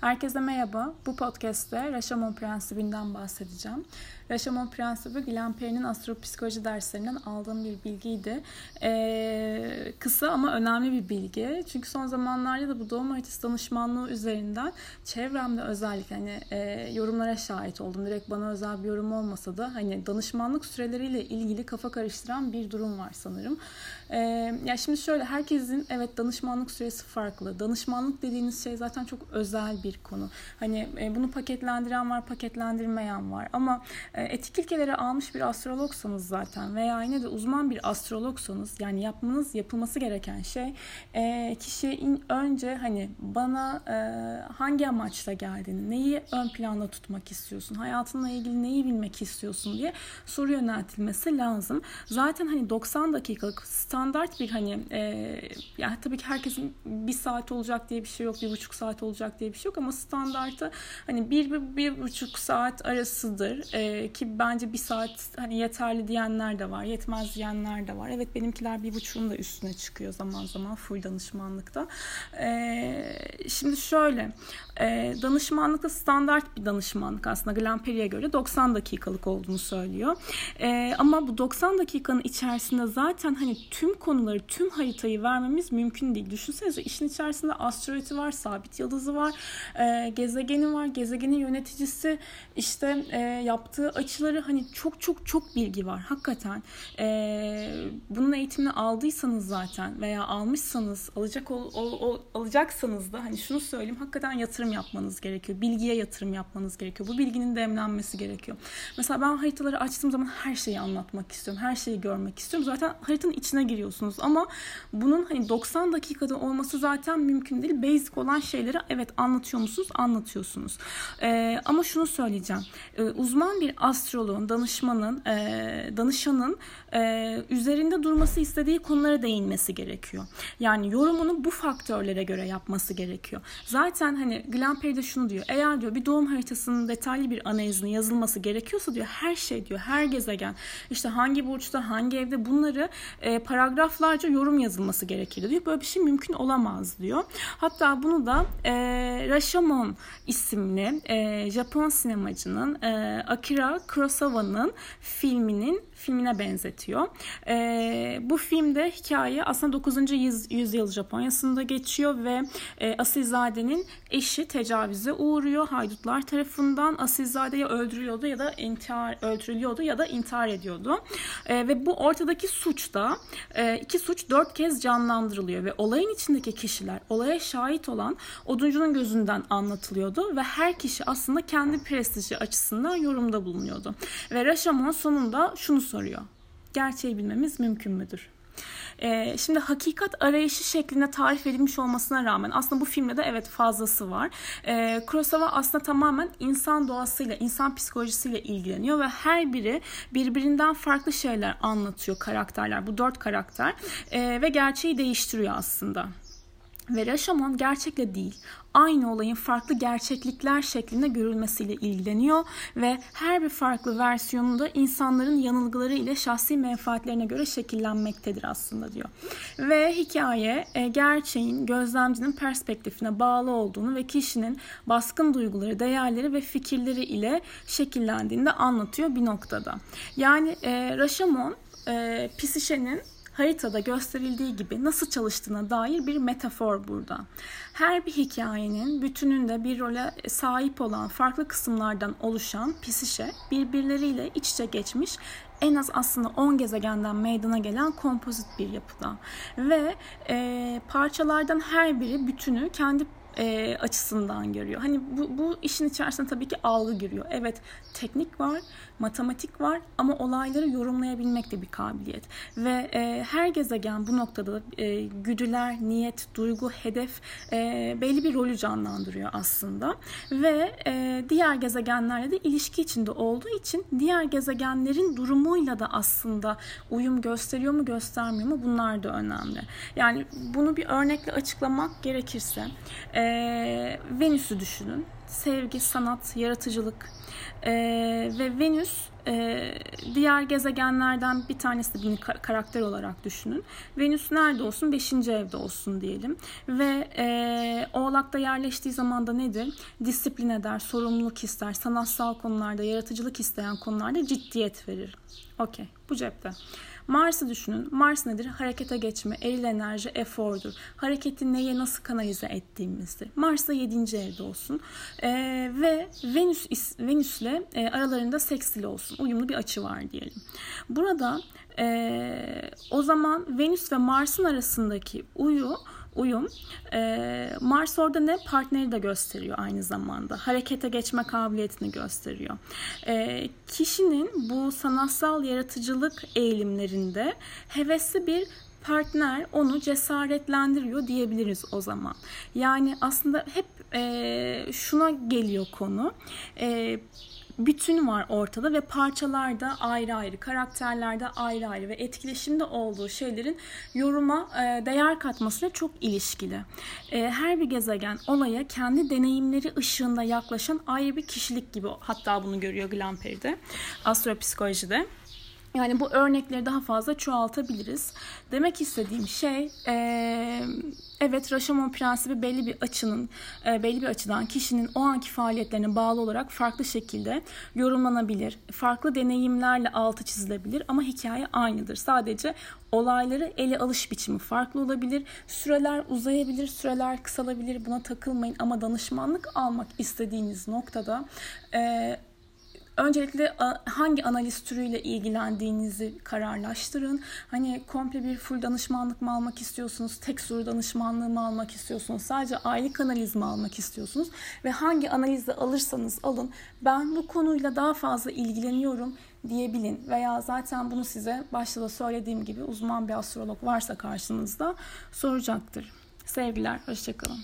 Herkese merhaba. Bu podcast'te Rashomon prensibinden bahsedeceğim. Rashomon prensibi Glenn Perry'nin astropsikoloji derslerinden aldığım bir bilgiydi. Ee, kısa ama önemli bir bilgi. Çünkü son zamanlarda da bu doğum haritası danışmanlığı üzerinden çevremde özellikle hani e, yorumlara şahit oldum. Direkt bana özel bir yorum olmasa da hani danışmanlık süreleriyle ilgili kafa karıştıran bir durum var sanırım. Ee, ya şimdi şöyle herkesin evet danışmanlık süresi farklı. Danışmanlık dediğiniz şey zaten çok özel bir konu. Hani e, bunu paketlendiren var, paketlendirmeyen var. Ama e, etik ilkeleri almış bir astrologsanız zaten veya yine de uzman bir astrologsanız yani yapmanız yapılması gereken şey e, kişiye önce hani bana e, hangi amaçla geldiğini, neyi ön planda tutmak istiyorsun, hayatınla ilgili neyi bilmek istiyorsun diye soru yöneltilmesi lazım. Zaten hani 90 dakikalık standart bir hani e, yani tabii ki herkesin bir saat olacak diye bir şey yok, bir buçuk saat olacak diye bir şey yok ama standartı hani bir, bir, bir buçuk saat arasıdır. E, ki bence bir saat hani yeterli diyenler de var, yetmez diyenler de var. Evet benimkiler bir buçuğun da üstüne çıkıyor zaman zaman full danışmanlıkta. Ee, şimdi şöyle, e, danışmanlıkta standart bir danışmanlık aslında Glamperi'ye göre 90 dakikalık olduğunu söylüyor. E, ama bu 90 dakikanın içerisinde zaten hani tüm konuları, tüm haritayı vermemiz mümkün değil. Düşünsenize işin içerisinde asteroidi var, sabit yıldızı var, e, gezegeni var, gezegenin yöneticisi işte e, yaptığı açıları hani çok çok çok bilgi var. Hakikaten e, bunun eğitimini aldıysanız zaten veya almışsanız alacak ol, ol, ol, alacaksanız da hani şunu söyleyeyim hakikaten yatırım yapmanız gerekiyor. Bilgiye yatırım yapmanız gerekiyor. Bu bilginin demlenmesi gerekiyor. Mesela ben haritaları açtığım zaman her şeyi anlatmak istiyorum. Her şeyi görmek istiyorum. Zaten haritanın içine giriyorsunuz ama bunun hani 90 dakikada olması zaten mümkün değil. Basic olan şeyleri evet anlatıyor musunuz? Anlatıyorsunuz. Ee, ama şunu söyleyeceğim. Ee, uzman bir astroloğun, danışmanın, e, danışanın e, üzerinde durması istediği konulara değinmesi gerekiyor. Yani yorumunu bu faktörlere göre yapması gerekiyor. Zaten hani Glenn Perry de şunu diyor. Eğer diyor bir doğum haritasının detaylı bir analizini yazılması gerekiyorsa diyor her şey diyor her gezegen işte hangi burçta hangi evde bunları e, paragraflarca yorum yazılması gerekir diyor. Böyle bir şey mümkün olamaz diyor. Hatta bunu da e, Rashomon isimli e, Japon sinemacının e, Akira Kurosawa'nın filminin filmine benzetiyor. E, bu filmde hikaye aslında 9. Yüz, yüzyıl Japonya'sında geçiyor ve e, Asilzade'nin eşi tecavüze uğruyor haydutlar tarafından. Asilzade ya öldürülüyordu ya da intihar öldürülüyordu ya da intihar ediyordu. E, ve bu ortadaki suç da e, iki suç dört kez canlandırılıyor ve olayın içindeki kişiler olaya şahit olan oduncunun gözünden anlatılıyordu ve her kişi aslında kendi prestiji açısından yorumda bulunuyordu. Ve Rashomon sonunda şunu soruyor. Gerçeği bilmemiz mümkün müdür? Ee, şimdi hakikat arayışı şeklinde tarif edilmiş olmasına rağmen aslında bu filmde de evet fazlası var. Ee, Kurosawa aslında tamamen insan doğasıyla, insan psikolojisiyle ilgileniyor ve her biri birbirinden farklı şeyler anlatıyor karakterler. Bu dört karakter ee, ve gerçeği değiştiriyor aslında. Ve Rashomon gerçekle değil, aynı olayın farklı gerçeklikler şeklinde görülmesiyle ilgileniyor ve her bir farklı versiyonunda insanların yanılgıları ile şahsi menfaatlerine göre şekillenmektedir aslında diyor. Ve hikaye e, gerçeğin gözlemcinin perspektifine bağlı olduğunu ve kişinin baskın duyguları, değerleri ve fikirleri ile şekillendiğini de anlatıyor bir noktada. Yani e, Rashomon e, Pisişe'nin haritada gösterildiği gibi nasıl çalıştığına dair bir metafor burada. Her bir hikayenin bütününde bir role sahip olan farklı kısımlardan oluşan pisişe birbirleriyle iç içe geçmiş en az aslında 10 gezegenden meydana gelen kompozit bir yapıda. Ve e, parçalardan her biri bütünü kendi e, açısından görüyor. Hani bu, bu işin içerisinde tabii ki algı giriyor. Evet teknik var, matematik var ama olayları yorumlayabilmek de bir kabiliyet. Ve e, her gezegen bu noktada e, güdüler, niyet, duygu, hedef e, belli bir rolü canlandırıyor aslında. Ve e, diğer gezegenlerle de ilişki içinde olduğu için diğer gezegenlerin durumuyla da aslında uyum gösteriyor mu göstermiyor mu bunlar da önemli. Yani bunu bir örnekle açıklamak gerekirse e, Venüs'ü düşünün. Sevgi, sanat, yaratıcılık e, ve Venüs e, diğer gezegenlerden bir tanesi de bir karakter olarak düşünün. Venüs nerede olsun? Beşinci evde olsun diyelim. Ve e, Oğlak'ta yerleştiği zaman da nedir? Disiplin eder, sorumluluk ister, sanatsal konularda, yaratıcılık isteyen konularda ciddiyet verir. Okey, bu cepte. Mars'ı düşünün. Mars nedir? Harekete geçme, eril enerji, efordur. Hareketi neye nasıl kanalize ettiğimizdir. Mars da 7. evde olsun. E, ve Venüs Venüs'le e, aralarında seksil olsun. Uyumlu bir açı var diyelim. Burada e, o zaman Venüs ve Mars'ın arasındaki uyu uyum. E, Mars orada ne? Partneri de gösteriyor aynı zamanda. Harekete geçme kabiliyetini gösteriyor. E, kişinin bu sanatsal yaratıcılık eğilimlerinde hevesli bir partner onu cesaretlendiriyor diyebiliriz o zaman. Yani aslında hep e, şuna geliyor konu. E, bütün var ortada ve parçalarda ayrı ayrı, karakterlerde ayrı ayrı ve etkileşimde olduğu şeylerin yoruma e, değer katmasıyla çok ilişkili. E, her bir gezegen olaya kendi deneyimleri ışığında yaklaşan ayrı bir kişilik gibi hatta bunu görüyor Glamper'de, astropsikolojide. Yani bu örnekleri daha fazla çoğaltabiliriz. Demek istediğim şey e, evet Rashomon prensibi belli bir açının e, belli bir açıdan kişinin o anki faaliyetlerine bağlı olarak farklı şekilde yorumlanabilir. Farklı deneyimlerle altı çizilebilir ama hikaye aynıdır. Sadece olayları ele alış biçimi farklı olabilir. Süreler uzayabilir, süreler kısalabilir. Buna takılmayın ama danışmanlık almak istediğiniz noktada e, Öncelikle hangi analiz türüyle ilgilendiğinizi kararlaştırın. Hani komple bir full danışmanlık mı almak istiyorsunuz? Tek soru danışmanlığı mı almak istiyorsunuz? Sadece aylık analiz mi almak istiyorsunuz? Ve hangi analizde alırsanız alın ben bu konuyla daha fazla ilgileniyorum diyebilin. Veya zaten bunu size başta da söylediğim gibi uzman bir astrolog varsa karşınızda soracaktır. Sevgiler, hoşçakalın.